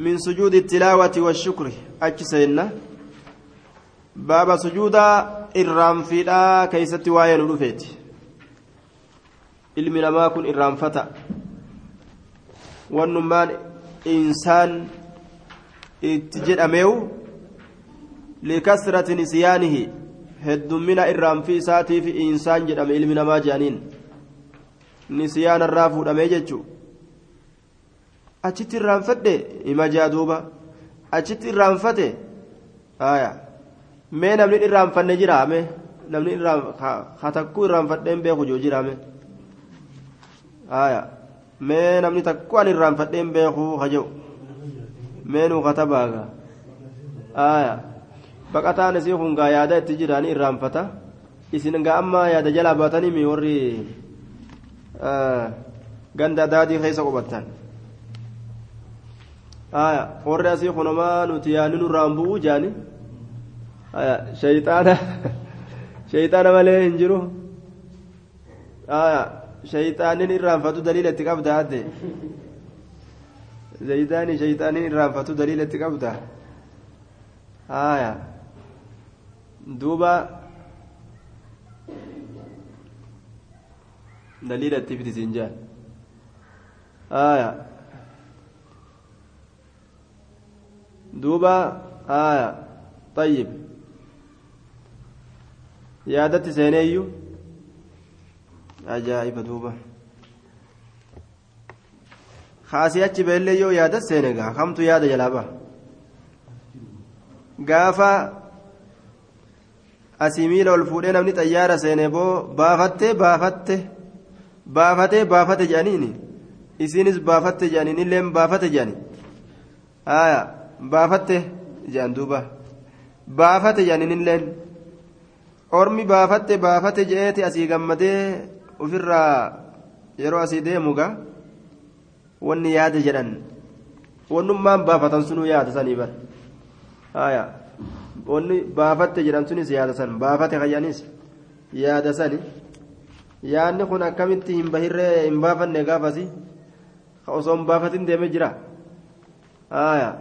من سجود التلاوة والشكر أجسينا باب سجود إرام فيلا كيست واين رفيت ilmi namaa kun irraanfata wannummaan insaan itti jedhameewu likasrati nisyaanihi heddummina irraanfii isaatiif insaan jedhame ilmi namaa jedhaniin nisyaanarraa fuudhamee jechuu achitti irraanfadhe ima jaaduuba achitti irraanfate aya mee namni irraanfanne jiraame namni hatakkuu irraanfadheen beeku joo jiraame aya mee namni takku an irraanfadheen beeku haja'u mee nuu katabaaga aya baqataan isii kun gaa yaada itti jiraanii irraanfata isin gaa amma yaada jalaa baatanii mi warri ganda daadii keessa qubattan aya warri asii kunamaa nuti yaani nurraan bu'uu jaani aya shayxaana shayxaana malee hin jiru aya shayxaanin irraanfatu daliila itti qabda adde zaydaani shayxaanin irraanfatu daliila itti qabda aya duuba daliila itti fitisiin jaan aya duuba aya طيب yaadatti seeneeyyu ajaa'iba duuba kaasii achi beellee yoo yaada seene gaa kamtu yaada jalaa baha gaafa asii miila ol fuudhee namni xayyaara seene boo baafatte baafatte baafatee baafate jedhaniini isiinis baafatte jedhaniin illeen baafate jedhani haya baafatte jedhan duuba. Baafate jedhaniin illeen ormi baafatte baafate jedheeti asii gammadee ofirraa yeroo asii deemu gaa. Wanni yaada jedhan. Wannummaan baafatan sunuu yaada sanii bar haya wanni baafatte jedhan sunis yaada san. Baafate kayyanis yaada sani. Yaadni kun akkamitti hin bahirree hin baafanne gaafasi? Osoo hin baafatin deeme jira. Haya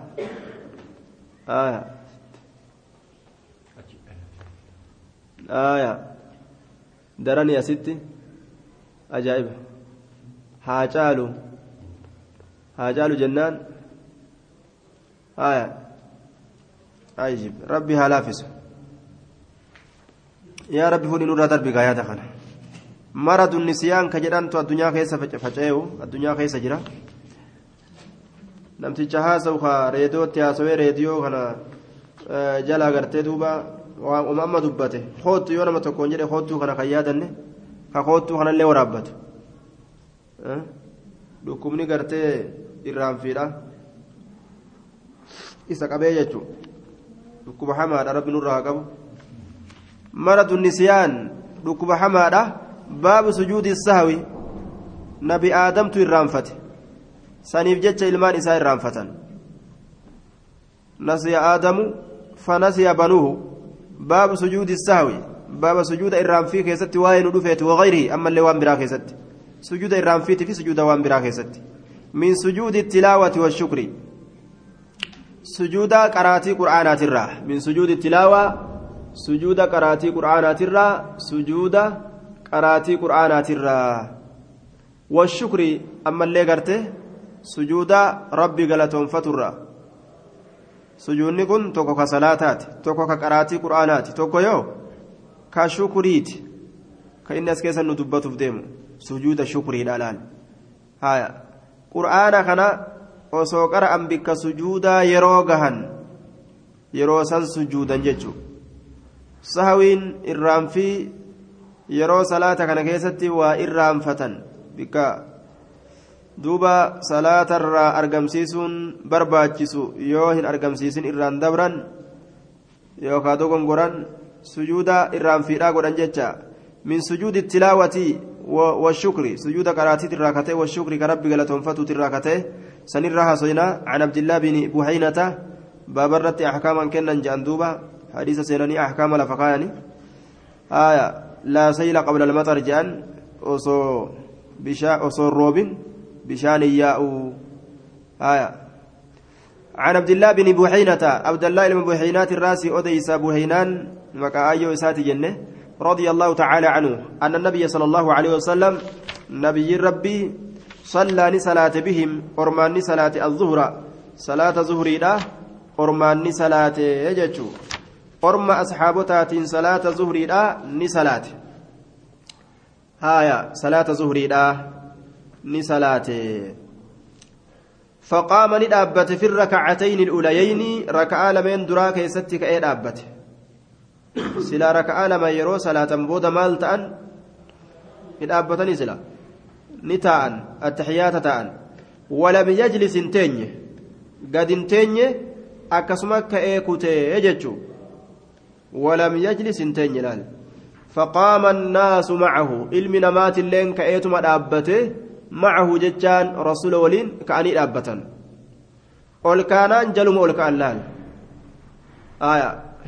darani asitti ajaa'iba haa caalu haa caalu jennaan haya ajib rabbi haa laafisu yaa rabbi fuudhin irraa darbi gaayaata kana maradu nisiyaan ka jedhantu addunyaa keessa faca'eewu addunyaa keessa jira namticha haasa'u ka reediyootti haasawee reediyoo kana jala agartee duuba waan amma dubbate. Hoottu yoo nama tokkoon jedhe hoottuu kana kan yaadanne ka hoottuu kanallee waraabbatu dhukkubni gartee irraanfiidha isa qabee jechuun dhukkuba hamaadha rabbi nurraa haa qabu. Maradu nisiyaan dhukkuba hamaadha. Baabu sujuudi sahwi. Nabi aadamtu irraanfate saniif jecha ilmaan isaa irraanfatan nasiya aadamu fanasiya banuuhu baabu sujuudi sahwi baaba sujuuda irraanfii keessatti waa'ee nu dhufeeti wagayrihi ammallee waan biraa keessatti sujuuda irraanfiitii fi sujuuda waan biraa keessatti min sujuudi tilaawati washukri sujuuda qaraatii qur'aanaatirraa min sujuudi tilaawaa sujuuda qaraatii qur'aanaatirraa sujuuda qaraatii qur'aanaatirraa washukri ammallee garte sujuuda rabbi galatoonfaturraa sujuudni kun tokko ka salaataati tokko ka qaraatii qur'aanaati tokko yoo ka shukuriiti ka inni as keessa nu dubbatuuf deemu sujuuda shukriidha laal haya qur'aana kana osoo qara'an bikka sujuudaa yeroo gahan yeroo san sujuudan jechuu sahawiin irraanfii yeroo salaata kana keessatti waa irraanfatan bikka duuba salaatarraa argamsiisuun barbaachisu yoo hin argamsiisin irraan dabran yookaan dogongoran sujuuda irraanfiidhaa godhan jecha. Min sujuudi tilaawati والشكر سجود قراتي الراكته والشكر كرب غلطون فتو الراكته سنرها سينا عن عبد الله بن بحينة بابرت أحكاما كنا جندوبا حديث سيناني أحكام لفقاني آية لا سيل قبل المطر جان أصو بشا أصو روبين بشان ياء. آية. عن عبد الله بن بوحينة عبد الله بن بوحينات الراسي أديس بوحينان مكايو ساتي جنة رضي الله تعالى عنه أن النبي صلى الله عليه وسلم نبي ربي صلى صلاة بهم أرمان صلاة الظهر. صلاة ظهري لا أرمان صلاة يجتشو أرم أصحابتات صلاة ظهري لا نصلاة. هايا صلاة ظهري لا نصلاة فقام ندابت في الركعتين الأوليين ركعة لمن دراك يستك أي دابت سلا ركعة لما يرو صلاة بودا مال تأن ندابتني سلا نتاءن التحيات تأن ولم يجلس انتني قد انتني أكسمك كأيكوتي يجتشو ولم يجلس انتني لال فقام الناس معه علم نمات اللين كأيتما دابته macahu jechaan rasuula waliin ka'anii dhaabbatan ol kaanaan jaluma ol ka'an laal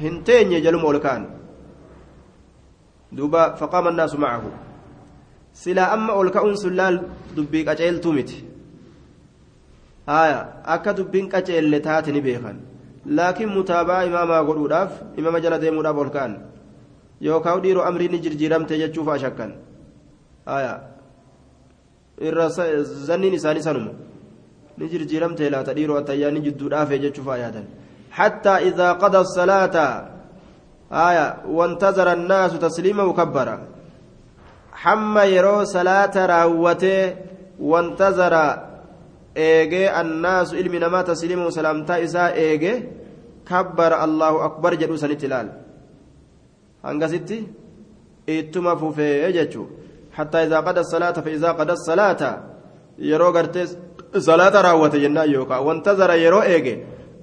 hin teenye jaluma ol ka'an duuba faqaama annaasu macahu silaa amma ol ka'uun sun laal dubbii qaceeltuu miti akka dubbiin qaceelle taate ni beekan laakiin mutaabaa imaamaa godhuudhaaf imaama jala deemuudhaaf ol ka'an yookaan dhiiroo amriin ni jirjiiramte jechuuf ashakkan. Irra zanniin isaanii sanuma. Ni jirjiiramte laata? Dhiiroo attayyaanii jidduudhaaf jechuuf yaadan حتى إذا قضى الصلاة آية وانتظر الناس تسليما وكبر حمى يرو صلاة راوته وانتظر إيجي الناس علم نما تسليما وسلامتا إساء إيجي كبر الله أكبر جدو سنتلال هنغسيتي إتما فوفي يجتشو حتى إذا قضى الصلاة فإذا قضى الصلاة يرو قرتس صلاة راوته جنة يوكا. وانتظر يرو إيجي.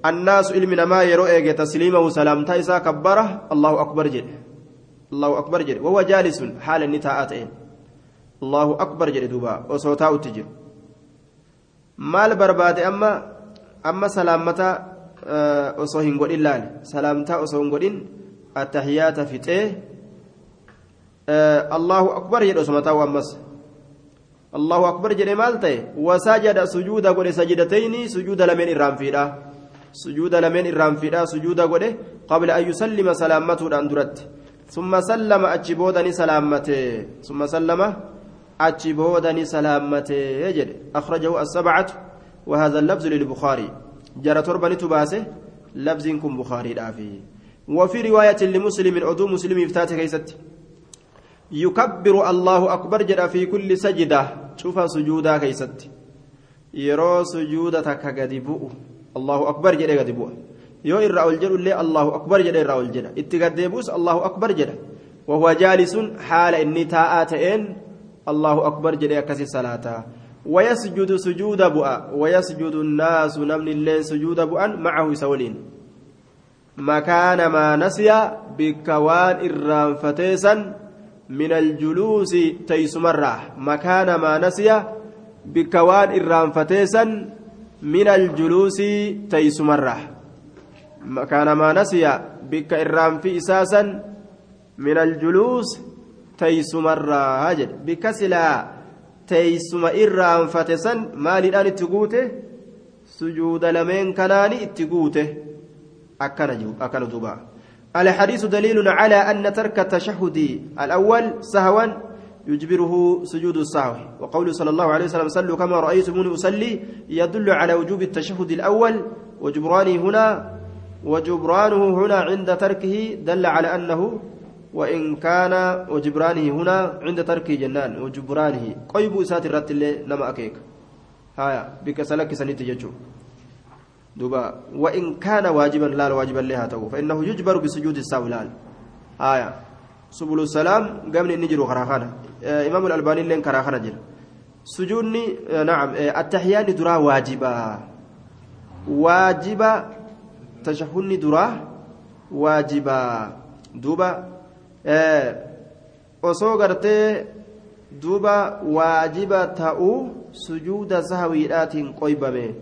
الناس علم نما يرو إيجي. تسليمه سلامتا إسا كبره الله أكبر جد الله أكبر جد وهو جالس حال النتاءات. الله أكبر جد دوبا. وصوتا التجر مال برباد أما أما سلامتا osoo hin godhin laale salaamtaa osoo hin godhin attahiyaata fixee jedhe osoma ta'u ammas allahu akbar jedhe maal ta'e wasaajada sujuuda godhe sajidatayni sujuuda lameen irraanfiidha sujuuda lameen irraanfiidha sujuuda godhe qabla an yusallima salaammatuudhaan duratti summa sallama achi boodani salaammate summa sallama achi boodani salaammate jedhe akhrajahu assabcatu وهذا اللفظ للبخاري جرى تربة تباسه لفظ كن بخاري دافي وفي رواية لمسلم عضو مسلم افتات كيست يكبر الله أكبر جرى في كل سجدة. شوف سجودا كيست. يرى سجودة كقدبوء الله أكبر جرى قدبوء يو إرى الجر اللي الله أكبر جرى إرى الجر اتقدبوس الله أكبر جرى وهو جالس حال إني تاءاتين الله أكبر جرى كسي صلاته ويسجد سجود بؤا ويسجد الناس نمن اللين سجود بؤا معه سولين. مكان ما نسي بكوان إرام فتيسا من الجلوس تيسمرة. مكان ما نسي بكوان إرام فتيسا من الجلوس تيسمرة. مكان ما نسي بك إرام إساسا من الجلوس تيسمرة. هاجد بكسلا irraanfate san maaliidhaan itti guute sujuuda lameen kanaani itti guute akkana duuba الحديث دليل على أن ترك التشهد الأول سهوا يجبره سجود السهو. وقوله صلى الله عليه وسلم صلوا كما رأيتموني أصلي يدل على وجوب التشهد الأول وجبرانه هنا وجبرانه هنا عند تركه دل على أنه وإن كان وجبرانه هنا عند ترك جنان وجبرانه. قيب سات الرت اللي نما أكيك. هايا بك سلك سنيت دوبا وإن كان واجبا لا واجبا لها تو فإنه يجبر بسجود الساولان هايا سبل السلام قبل نجر خراخانة آه إمام الألباني لين كراخانة جل سجودني آه نعم آه التحيان درا واجبا. واجبا تشهدني درا واجبا. دوبا osoo gartee duuba waajiba ta'uu sujuuda sahwiidhaatiin qoybame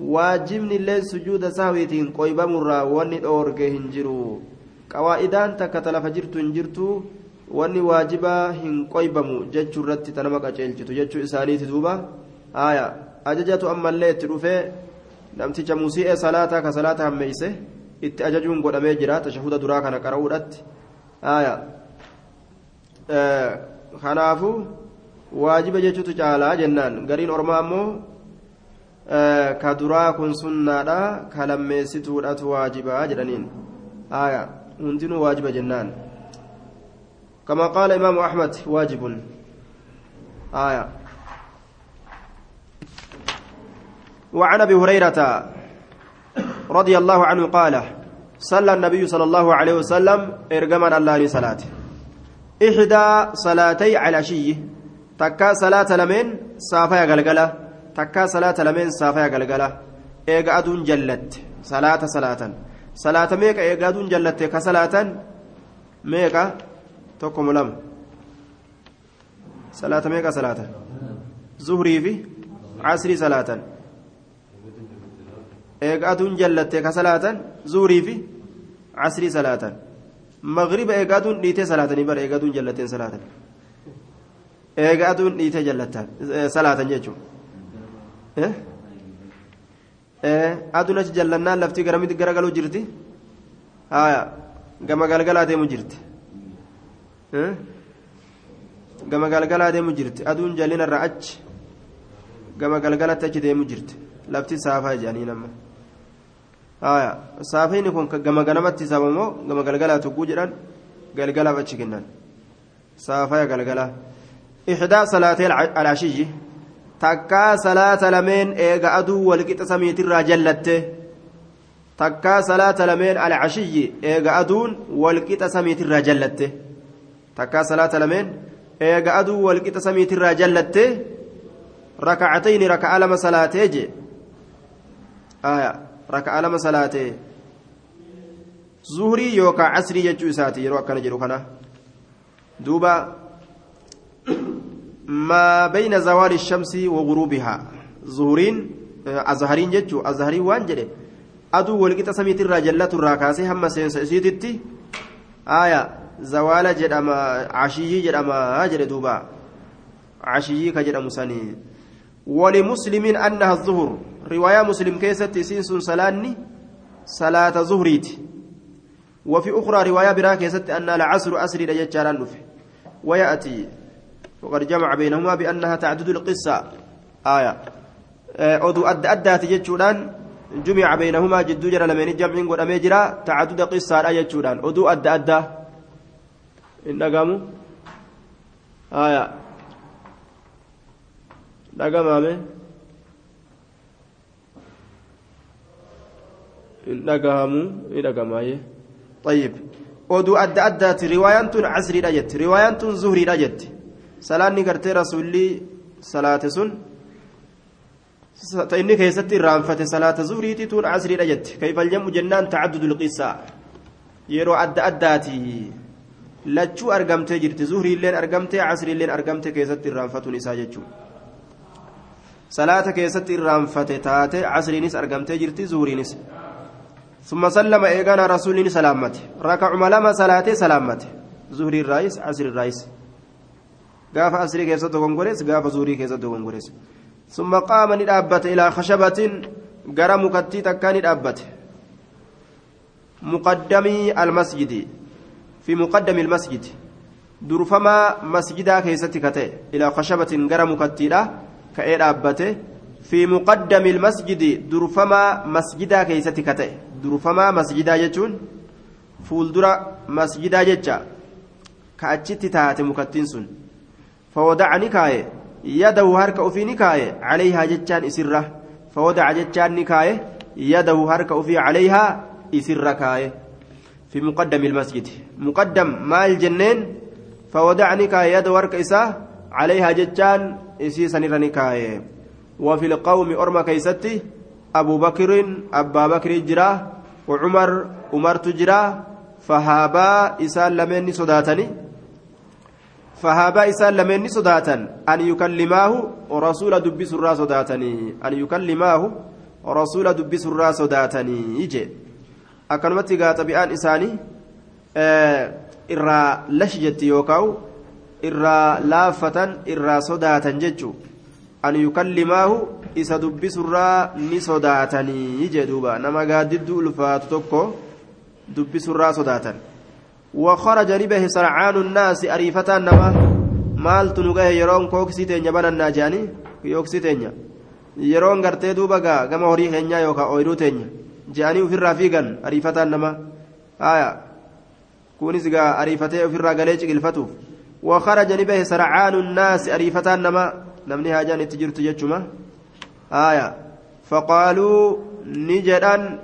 waajibni illee sujuuda sahwiitiin qoybamurraa wanni dhoorge hin jiru qawaa'idaan takka talafa jirtu hin jirtu wanni waajibaa hin qoybamu jechuu irratti tanama qaceelchitu jechuu isaaniiti duuba haya ajajatu ammallee itti dhufee namticha musii'ee salaataa ka salaata hammeeyse itti ajajuun godhamee jira tashahuda duraa kana qara'uudhatti kanaafuu waajiba jechuutu caalaa jennaan gariin ormaa ammoo ka duraa kun sunnaadha ka lammeessituudhatu waajibaa jedhaniin hundinuu waajiba jennaan كما قال إمام أحمد واجب. آية. وعن أبي هريرة رضي الله عنه قال صلى النبي صلى الله عليه وسلم إرجما الله صلاة إحدى صلاتي على شيء تكا صلاة لمن صافيا قلقلة تكا صلاة لمن صافيا قلقلة إيقادون جلت صلاة صلاة صلاة ميكا إيقادون جلت كصلاة ميكا tokko lama salaata meeqa salaata zuhrii fi casrii salaatan eega aduun jallattee ka salaatan zuhrii fi casrii salaatan magriba eega aduun dhiitee salaatanii bara eega aduun jallatteen salaatan eega aduun dhiitee jallattan salaatan jechuun aduun achi jallannaan laftii garamitti garagaluu jirti haaya gama galgalaa deemu jirti. gama galgalaa deemu jirti aduun jalina irraa achi gama galgalatti achi deemu jirti lafti saafaa jedhanii nama haya saafayni kun gama ganamatti sabamoo gama galgalaa tugguu jedhan galgalaaf achi kennan saafaya galgalaa ixdaa salaatee alashiyyi takkaa salaata lameen eega aduu walqixa samiitirraa jallatte takkaa salaata lameen alashiyyi eega aduun walqixa samiitirraa jallatte takkaa salaata lameen eega aduu walqixa samiitirraa jallatte rakacatayni raka'a lama salaatee je raka'a lama salaatee zuhurii yookaa casrii jechuu isaati yeroo akkana jedhu kana duuba shamsi wa guruubihaa zuhuriin azhariin jechuu azhariin waan jedhe aduu walqixa samiitirraa jallaturraa kaasee hamma seensa isiititti aya zawaala jedhama cashiyyii jedhama jedhe duuba cashiyyii ka jedhamu sanii ولمسلم أنها الظهر رواية مسلم كيست سينسون سلاني صلاة ظهريت وفي أخرى رواية برا كيست أن العصر أسري لجتشاران ويأتي وقد جمع بينهما بأنها تعدد القصة. آية. أدو أد أدات جتشوران جمع بينهما جدو جرى لمن جمع قد أميجرا تعدد قصة لا جتشوران أدو أد أدى إن قاموا. آية. dhagamaame hin dhagahamu ni dhagamaaye طيب. oduu adda addaati riwaayaan tun casriidha jetti riwaayaan tun zuhriidha salaanni gartee rasuulli salaate sun inni keessatti irraanfate salaata zuhriiti tun casriidha jetti kayfal jedhamu jennaan tacaddudul qisaa yeroo adda addaati lachuu argamtee jirti zuhriilleen argamtee casriilleen argamte keessatti irraanfatuun isaa jechuudha salaata keessatti irraanfate taate casriinis argamtee jirti zuhriinis ثم سلم إيغانا رسول سلامته ركع لما صلاته سلامته زهري الرئيس عصر الرئيس قاف عصري كيسة غنغوريس قاف زهري كيسة غنغوريس ثم قام ندابت إلى خشبة قرى مكتي تكا ندابت مقدمي المسجد في مقدم المسجد درفما مسجدا كيسة كتي إلى خشبة قرى مكتي dhaabbate. Fi muqaddami ilmasjidi durfamaa masjidaa keeysatti ka ta'e durfamaa masjidaa jechuun fuuldura masjidaa jecha ka achitti taate ni kaaye calayhaa jechaan isirra fawadaca jechaan ni kaaye yadahu harka ufii calayhaa isirra kaaye fi muqaddami ilmasjidi muqaddam maal jenneen fawadaca ni kaaye yadahu harka isaa calayhaa jechaan isii sanirra ni kaaye وفي القوم أرمى كيستي أبو بكر أبا بكر جرا وعمر عمر تجرا فهابا إسال لمن صداتني فهابا إسال لمن صداتا أن يكلماه ورسول دبس الراس صداتني أن يكلماه ورسول دبس الراس صداتني يجي أكلمتي قات بأن إساني آه إرى لشجت يوكاو irraa laaffatan irraa sodaatan jechuun an yukallimaahu isa dubbisurraa ni sodaatanii jedhuuba nama gaaddidduu ulfaatu tokko dubbisurraa sodaatan وخرج نبه سرعان الناس أريفة نما. مال تنقه يرون كوكسي تنيا بنا جاني يوكسي تنيا يرون غرتي دوبا كما هوري هنيا يوكا أويرو تنيا جاني وفي الرافيقا أريفة نما. آية. كونيس أريفتي وفي الرقاليج قلفتوف وخرج نبه سرعان الناس أريفة نما. نمني هاجان تجرت جتشما. آية. فقالوا نجدان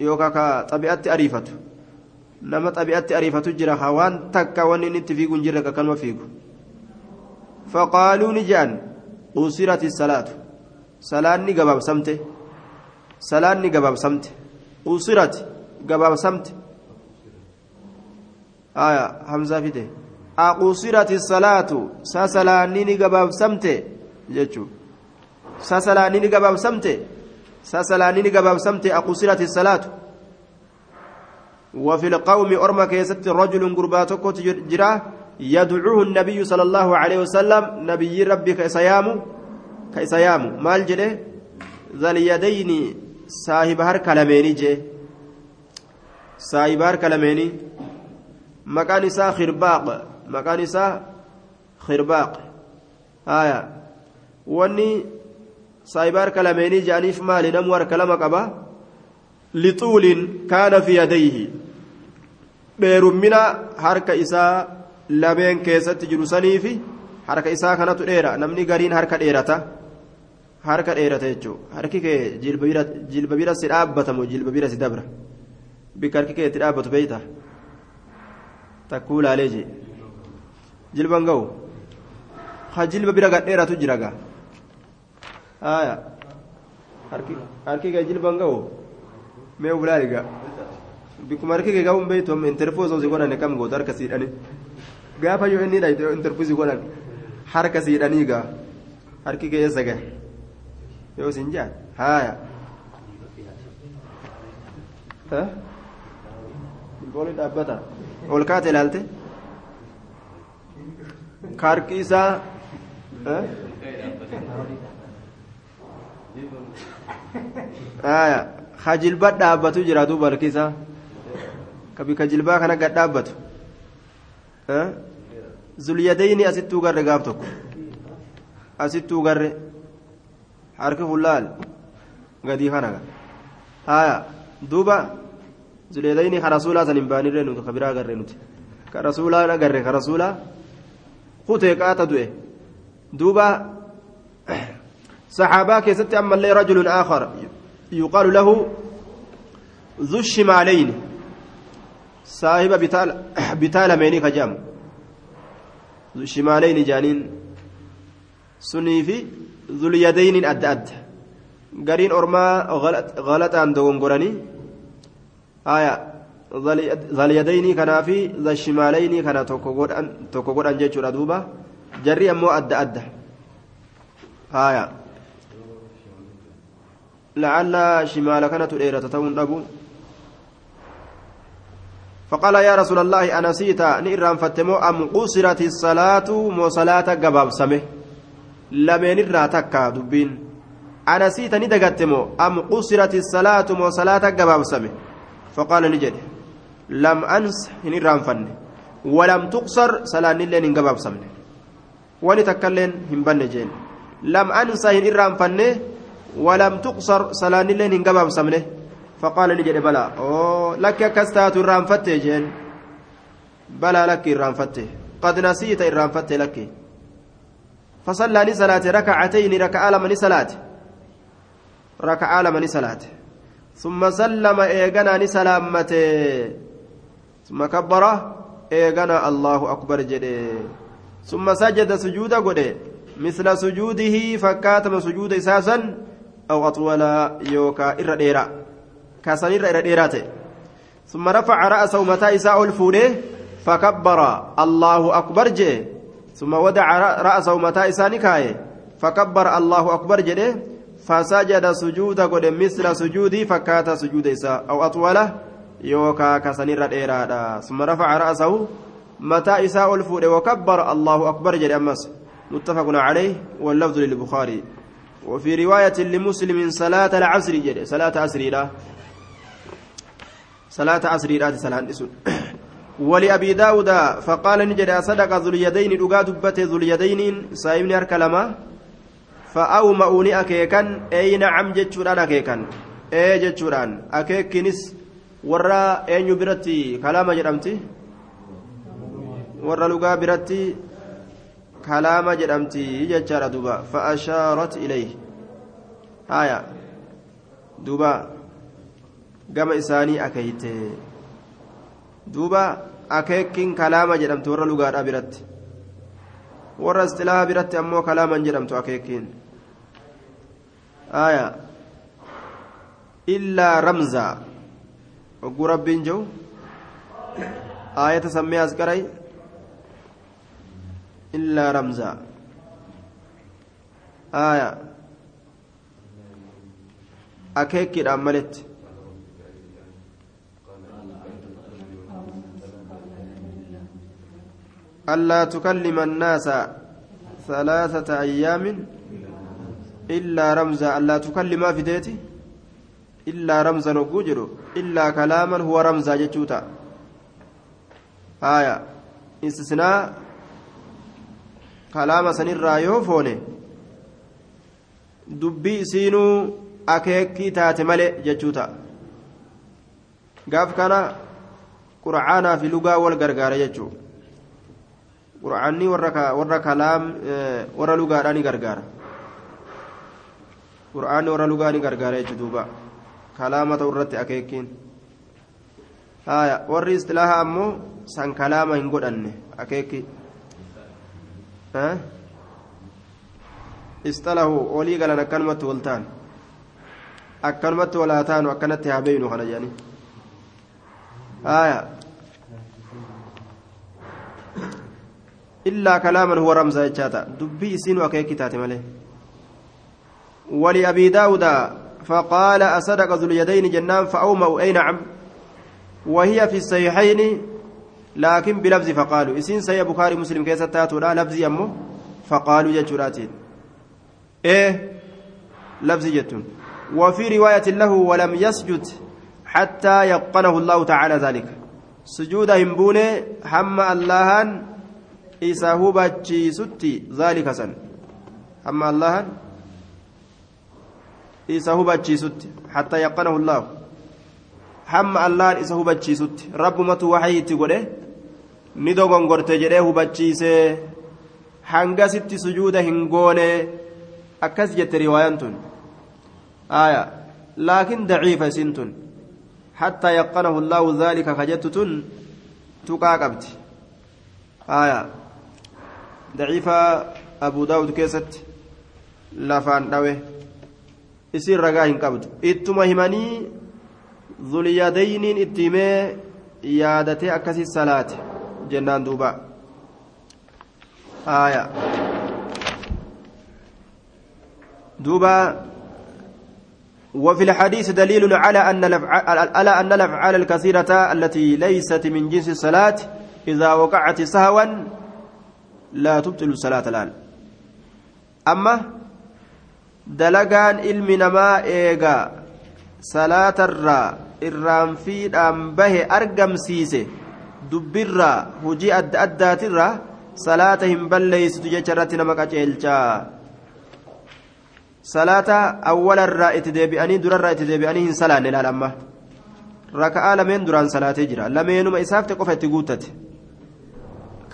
يوكا طبيعة أريفته nama xabi'atti ariifatu jira hawaan takka wanni inni itti fiigu hin jirre akkanuma fiigu faqaaluu ni jedhan usirati salaatu salaanni gabaabsamte salaanni gabaabsamte usirati gabaabsamte aya hamzaa fide aqusirati salaatu sa salaanni ni gabaabsamte jechuu sa salaanni ni gabaabsamte sa salaanni ni gabaabsamte aqusirati salaatu وفي القوم أرمى كيست رجل قرباتك جرا يدعوه النبي صلى الله عليه وسلم نبي ربي كيسيام كيسيام مال جده؟ ذا اليدين صاحب هر كلميني جي صاحب هر كلميني مكان إسا خرباق. مكان إسا خرباق. آية. واني صاحب هر جانيف مالي نمور كلمك أبا. لطول كان في يديه dheerummina harka isaa lameen keessatti jiru saniifi harka isaa kanatu dheera namni gariin harka dheerata harka dheerata jechuudha harki kee jilba bira si dhaabbatamu jilba bira si dabra bikka harki kee itti dhaabbatu beeyta takkuu laalee jee jilban ga'u ha jilba bira gadheeratu jira gaa harki kee jilban ga'u mee ulaali gaa. bikkuma harki kee gahuun beeytu amma interfoosoo si godhane kam gootu harka siidhani gaafa yoo inni dha interfuusi godhan harka siidhanii gaa harki kee eessa gahe yoo isin jaan haaya booli dhaabbata ol kaate ilaalte harki isaa haaya hajilba dhaabbatu jira duuba harki isaa ka bika jilbaa kana gad dhaabbatu zulyadayni asittuu garre gaaf tokko asittuu garre harki fullaal gadii kana haya duuba zulyadayni ka rasuulaa san hin baanirre nuti ka biraa garre nuti ka rasuulaa agarre ka rasuulaa kutee qaata du'e duuba كيست أما اللي رجل آخر يقال له ذو الشمالين. صاحب بتال بتال ميني كجام. ذو الشمالين جانين. سني في ذو اليدين أد أد. قرين أرما غلط غلط عن دوم قراني. آية ذا اليدين كان في ذا الشمالين كان توكو قران جيتشو دوبا جري أمو أد أد. آية. لعل شمال كانت إيرة تتون أبو فقال يا رسول الله أنا سيتا نئران فتمو أم قصرت الصلاة مو صلاة قباب سمه؟ لمن الراتكا دبين. أنا سيتا ندقتمو أم قصرت الصلاة مو صلاة قباب سمه؟ فقال نجد لم أنس نئران فن. ولم تقصر صلاة نلين قباب سمه. ولتكلن هم بنجين لم أنسى نئران فن. ولم تقصر صلاة نلين قباب سمه فقال نجد بلا أو لك كستات الرانفتة جين بلا لك الرانفتة قد نسيت الرانفتة لك. فصلى لصلاة ركعتين ركع لمن صلاة. ركع لمن صلاة. ثم سلم إيغانا نسلامته ثم كبر إيغانا الله أكبر جده ثم سجد سجود قده مثل سجوده فكاتم سجود إساسا. أو أطول يوكا إرى كاسنير إلى ديراته ثم رفع رأسه mataa isaa ol fuule فكبر. الله أكبر jee ثم وضع رأسه mataa isaa ni kaaye. فكبر الله أكبر jee فسجد سجود godhe مثل سجودي fakkaata sujuuda isaa أو أطول yookaa ka sanirra dheerate ثم رفع رأسه mataa isaa ol fuule وكبر. الله أكبر jee ammas متفق عليه واللفظ للبخاري. وفي رواية لمسلم صلاة العصر جل صلاة عصر لا صلاة عصر لا صلاة ولأبي داود فقال نجد صدق ذو اليدين دقا دبته ذو اليدين سايمني أركلما. فأومأوني أكيكا أي نعم جتشوران أكيكا أي جتشوران. أكيكنس. ورا أين برتي كلام جرمتي. ورا لقا برتي. kalaama jedhamti jechaadha duba faashaarat ilayhi. Haya duba gama isaanii akeeyte. Duuba akeekin kalaama jedhamtu warra lugaadhaa biratti. Warra istilaaha biratti ammoo kalaaman jedhamtu akeekin haya illaa ramza. Ogguu rabbiin jehu aayata sammee as qaray illaa ramzaa aya akeekkiidhaan maletti ألا تكلم الناس ثلاثة أيام إلا رمزا. ألا تكلم في ديتي. إلا رمزا نقوجر إلا كلاما هو رمزا جتوتا آية. استثناء. kalaama sanirraa yoo foone dubbii isiinuu akeekii taate malee jechuu ta'a. Gaaf kana qura'aanaa fi lugaa wal gargaara jechuu. Qura'aanni warra kalaam eh, warra lugaadhaa ni gargaara. Qura'aanni warra lugaa ni gargaara jechuu duuba. Kalaama ta'u irratti akeekiin warri istilaahaa ammoo san kalaama hin godhanne akeekii galan akkanumatti wal ta'an akkanumatti walaa taanu akkanatti haa beeynu kana jedhanii. Haya إلا كلاما هو رمز جاتا دبي سين وكيكي تاتي مالي ولأبي داود فقال أصدق ذو اليدين جنان فأومأوا أي نعم وهي في الصحيحين لكن بلفظ فقالوا إسين سي بخاري مسلم كيسة تاتو لا لفظ يمو فقالوا جتشوراتين إيه لفظ جتون وفي رواية له ولم يسجد حتى يقنه الله تعالى ذلك سجود همبوني هم اللهان isa hubachiisutti zaalika san amma allahan isa hubachiisutti hattaa yaqanahu llaahu hamma allahan isa hubachiisutti rabbumatu waxii itti godhe ni dogongorte jedhee hubachiisee hangasitti sujuuda hin goone akkas jette riwaayaan tun aya laakin daciifa isin tun hattaa yaqanahu llaahu zaalika ka jettu tun tuqaa qabdi aya daciifa abu daawud keessatti lafaan dhawe isiin ragaa hin qabdu ittuma himanii zulyadayniin itti himee yaadatee akkasii salaate jennaan duuba. Aya duuba. وفي الحديث دليل على أن على أن الأفعال الكثيرة التي ليست من جنس الصلاة إذا وقعت سهوا لا تبطل الصلاة الآن. أما دلقان علم نما إيغا صلاة الرا irraan fiidhaan bahe argamsiise dubbirraa hujii adda addaatirraa salaata hin balleeysitu jecha irratti nama qaceelchaa salaata awwalarraa itti deebi'anii durarraa itti deebi'anii hin salaanne laal amma raka'aa lameen duraan salaatee jira lameenuma isaafte qofa itti guuttate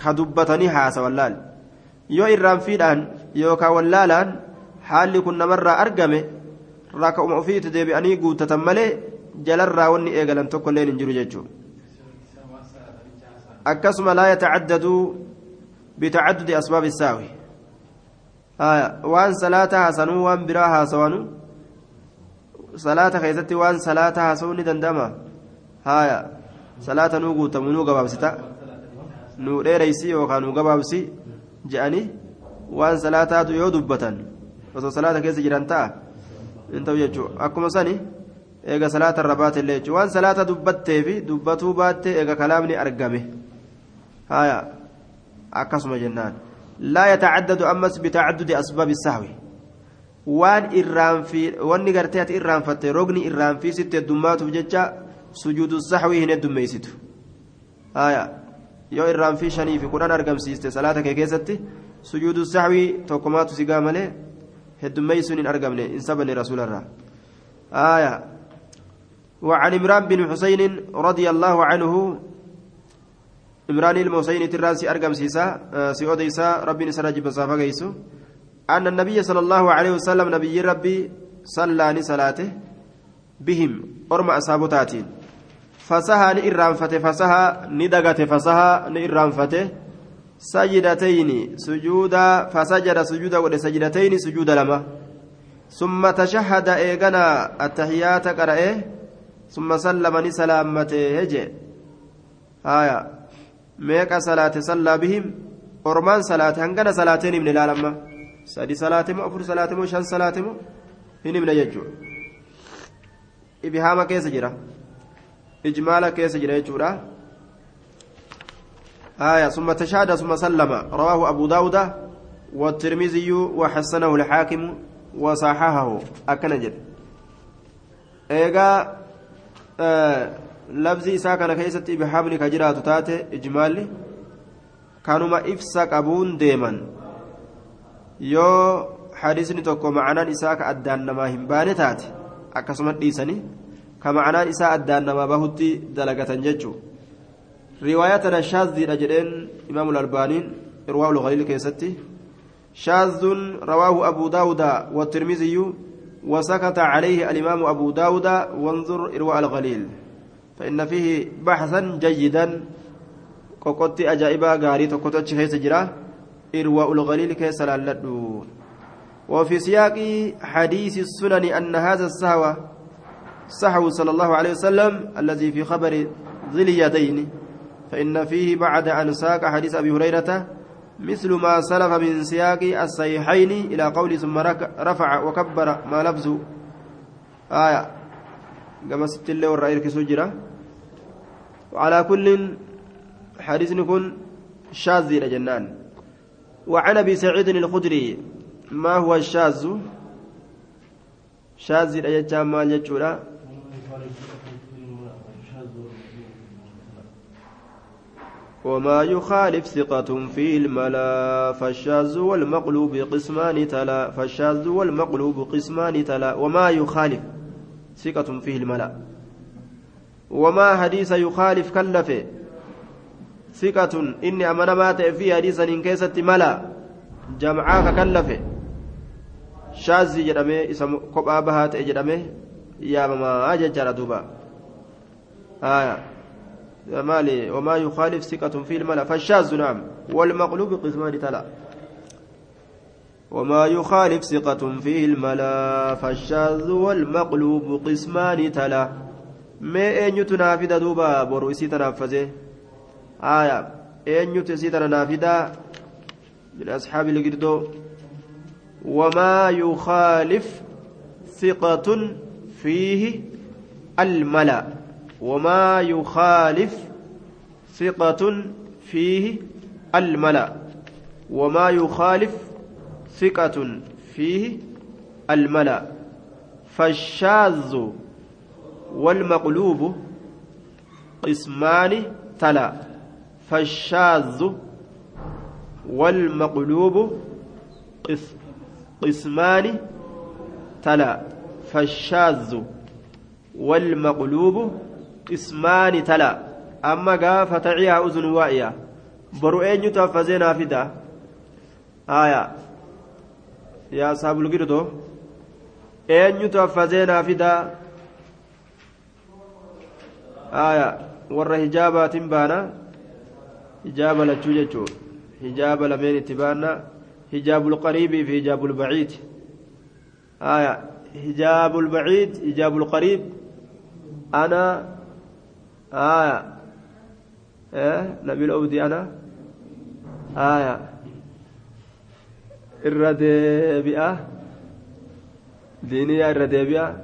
ka dubbatanii haasawan laal yoo irraan fiidhaan yookaan wallaalaan haalli kun namarraa argame raka'uma ofii itti deebi'anii guuttatan malee jalarraa wanni eegalan tokko illee hin jiru jechuudha akkasuma laa yatacaddaduu bitacaddudi asbaabi saawi waan salaata haasanuu waan biraa haasawanu salaata keessatti waan salaata haasawuu ni danda'ama haaya salaata nuu guutamu nuu gabaabsita nuu dheereysi yookaan nuu gabaabsi je'anii waan salaataatu yoo dubbatan osoo salaata keessa jiran ta'a hin ta'u jechuudha akkuma sani eega salaata irra baate illee waan salaata dubbattee fi dubbatuu baattee eega kalaamni argame haaya akkasuma jennaan لا يتعدد أمس بتعدد أسباب السهو waan irraanfii wanni gartee ati irraanfatte rogni irraanfii sitte heddummaatuuf jecha sujuudu saxwii hin heddummeeysitu yoo irraanfii shanii fi kudhan argamsiiste salaata kee keessatti sujuudu saxwii tokkomaatu sigaa malee heddummeeysuun hin argamne hin sabane rasuularraa وعن عمران بن حسين رضي الله عنه عمران المحسين تراسي أرقم سيسا سيوديسا ربي نسراج بصافة قيسو أن النبي صلى الله عليه وسلم نبي ربي صلى صلاته بهم أرمى أصابتاتين فسها نئرانفته فسها ندقته فسها نئرانفته سجدتين سجودا فسجد سجودا ولسجدتين سجود لما ثم تشهد إيغنا التحيات قرأه ثم سلم نسلامته هجي آية ميك صلاة صلى بهم أرمان صلاة هنغنا صلاتين من العالم سادي صلاة مو أفر صلاة مو شان صلاة مو هني من يجو إبهام كيس جرا إجمال كيس جرا يجورا آية ثم تشهد ثم سلم رواه أبو داود والترمذي وحسنه الحاكم وصححه أكنجد إيجا labzi isaa kana keessatti ibhaamni ka jiraatu taate ijmaalli kanuma ibsa qabuun deeman yoo hadisni tokko macanaan isaa ka addaan namaa hin baane taate akkasuma dhiisanii ka macanaan isaa addaan namaa bahutti dalagatan jechuu riwaayaa tana shaazziidha jedheen imaamu albaaniin irwaa ulgaliil keessatti shaazun rawaahu abuu daawuda والترمذي وسكت عليه الإمام أبو داود وانظر إرواء الغليل فإن فيه بحثا جيدا. قوقت أجائبا غاري تقوتش كيس جرا إرواء الغليل كيس لالدو. وفي سياق حديث السنن أن هذا السهو سهو صلى الله عليه وسلم الذي في خبر ذي اليدين. فإن فيه بعد أن ساق حديث أبي هريرة مثل ما سلف من سياق الصحيحين إلى قول ثم رفع وكبر ما لفظه آية. كما ست الله والرأي كسجرة وعلى كل حديث نكون شاذ جنان. وعن أبي سعيد الخدري ما هو الشاذ؟ شاذ الأججام ما يجورا وما يخالف ثقة فيه الملا فالشاذ والمقلوب قسمان تلا فالشاذ والمقلوب قسمان تلا وما يخالف. ثقة فيه الملأ. وما حديث يخالف كلف. ثقة إني أمن مات في حديث إن كيست ملأ. جمعاك كلف. شاذ جرمي إسم قبا بهات يا ماما أججر دوبا. آية. مالي وما يخالف ثقة في الملأ. فالشاذ نعم. والمقلوب قسمان تلا. وما يخالف ثقة فيه الملا فالشاذ والمقلوب قسمان تلا. ما أن يتنافد دوبا برويسي تنافذة. آية. أن يتسي تنافد من أصحاب القردو. وما يخالف ثقة فيه الملأ. وما يخالف ثقة فيه الملأ. وما يخالف ثقة فيه الملأ فالشاذ والمقلوب قسمان تلا فالشاذ والمقلوب قسمان تلا فالشاذ والمقلوب قسمان تلا. أما قاف تعيها أذن واعية برؤين يتفزينا فدا آية يا أصحاب القردو أين يتفزينا فدا آية ور هجابات بانا هجاب لتشوجتشو هجاب لمن اتبانا هجاب القريب في هجاب البعيد آية هجاب البعيد هجاب القريب أنا آية إيه نبي الأودي أنا آية الرديبئة دينية الرديبئة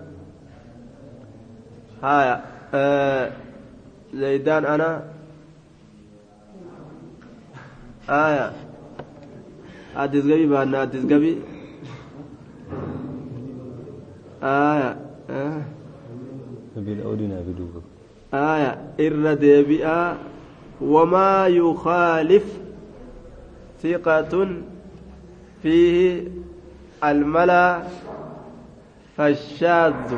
آية آه زيدان أنا آية addis gabii baanna addis gabii aya aya irra deebi'aa wamaa yukaalif ثقة فيه الملا فالشاذ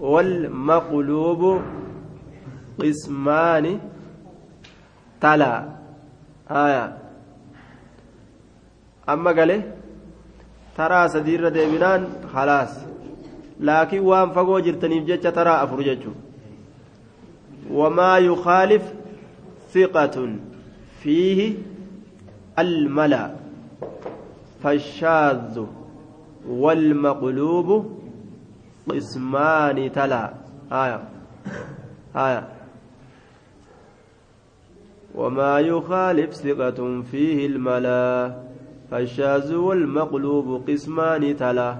والمقلوب قسمان تلا. آية. أما قال ترى سدير ديبنان خلاص. لكن وان فقو جرتنيف جتش ترى أفرجج وما يخالف ثقة فيه الملا. فالشاذ والمقلوب قسمان تلا. آية. آية. وما يخالف ثقة فيه الملا. فالشاذ والمقلوب قسمان تلا.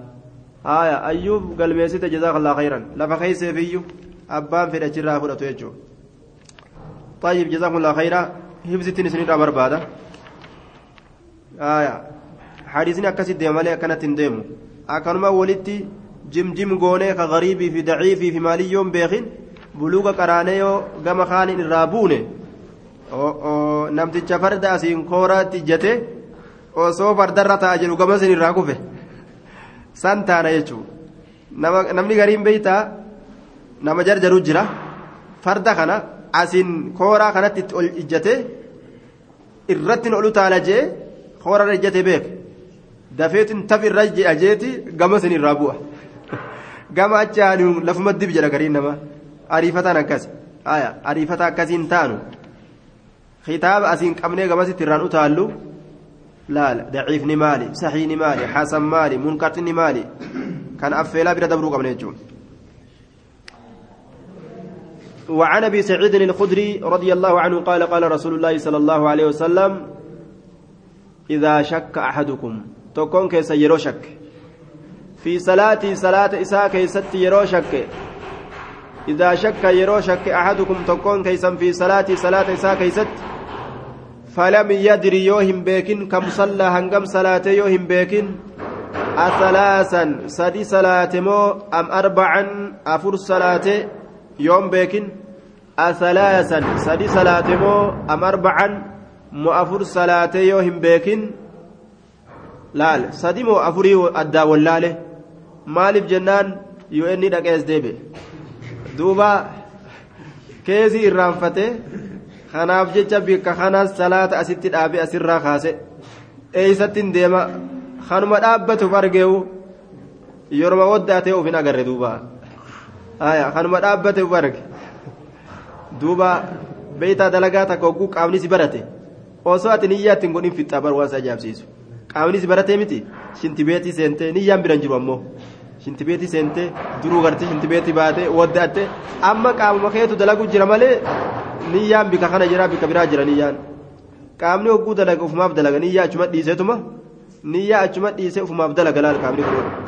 آية. أيوب قال ميسيت جزاك الله خيرا. لفا خيسي فيو. أبان في الأجراء فرأتو طيب جزاكم الله خيرا. هبزتني سنين بربادة hadiisni akkasitti حديثنا أكسي ديما لي أكنت ديمو أكنما ولدتي جمجم غوني كغريبي في ضعيفي في مالي يوم بيخين بلوغا كرانيو غما خان الرابوني namticha farda asiin kooraatti ijjate osoo fardarra taa'aa jiru gama isin irraa kufe. San taana jechuudha. Namni gariin beeytaa nama jarjaru jira. Farda kana asiin kooraa kanatti ol ijjate irratti olu taala jee koorarra ijjate beeka dafeetiin taf irra ajeeti gama sin irraa bu'a gama achi haaliin lafuma dib jedha gariin nama ariifataan akkas ariifata akkasiin taanu kitaaba asiin qabnee gamasitti irraan utaallu laala daciifni maali saxiini maali hasan maali munqarxinni maali kan affeelaa bira dabruu qabne jechuudha. وعن ابي سعيد الخدري رضي الله عنه قال قال رسول الله صلى الله عليه وسلم إذا شك أحدكم tokkoon keessan yeroo shakke في صلاته salaata isaa keessatti yeroo shakke إذا شك yeroo shakke أحدكم tokkoon keessan في صلاته salaata isaa keessatti فلم يدر yoo hin beekin كم صلى hangam salaata yoo hin beekin أثلاثا سدي صلاة مو أم أربعا أفر صلاة يوم بيكن أثلاثا سدي صلاة مو أم أربعا afur salaatee yoo hin beekin laal sadi moo afurii addaa wallaale maaliif jennaan yoo inni dhaqees deebe duuba keesii irraanfatee kanaaf jecha bikka kanaas salaata asitti dhaabe asirraa kaase. Eeysattiin deema? Kanuma dhaabbatuuf argeewu? Yoroma waddaatee of hin agarre duuba. Kanuma dhaabbateef arge. Duuba beeytaa dalagaa takka hogguu qaamni si barate. Osoo ati niyyaa ittiin godhin fixaa bar waan isa ajaa'ibsiisu qaamnis baratee miti? Shintibeetii seentee niyyaan biran jiru ammoo. Shintibeetii seentee duruu gartee shintibeetii baatee waddaatte amma qaamuma keetu dalagu jira malee niyyaan bika kana jira bika biraa jira niyyaan qaamni hogguu dalaga ufumaaf dalaga niyyaa achuma dhiiseetuma? Niyyaa achuma dhiisee ufumaaf dalaga laal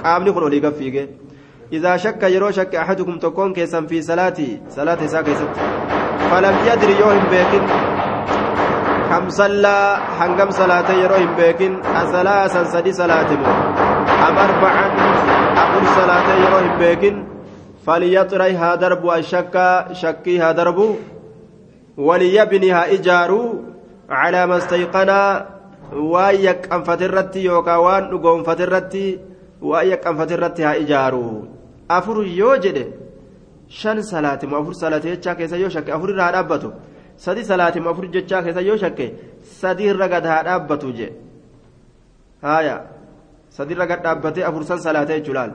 qaamni kun olii gaffiigee izaa shakka yeroo shakka ahadukum tokkoon keessan fi salaatii salaata isaa keessatti. Falam yadri yoo hin كم صلى حنقم صلاة يروهم بيكن أثلاثا سدي صلاة أم أربعا أقول صلاة يروهم بيكن فليطريها درب الشك شكيها درب وليبنيها إجار على ما استيقنا ويك أن فترتي يوكا وان نقوم فترتي ويك أن فترتي ها إجارو أفر يوجد شن صلاة أفر صلاة يتشاك يسا أفر رها sadi salaatima afur jechaa keessa yoo shakke sadi irra gad haa dhaabbatu je haaya sadi irra gad dhaabbatee afursan salaatee jechuudhaan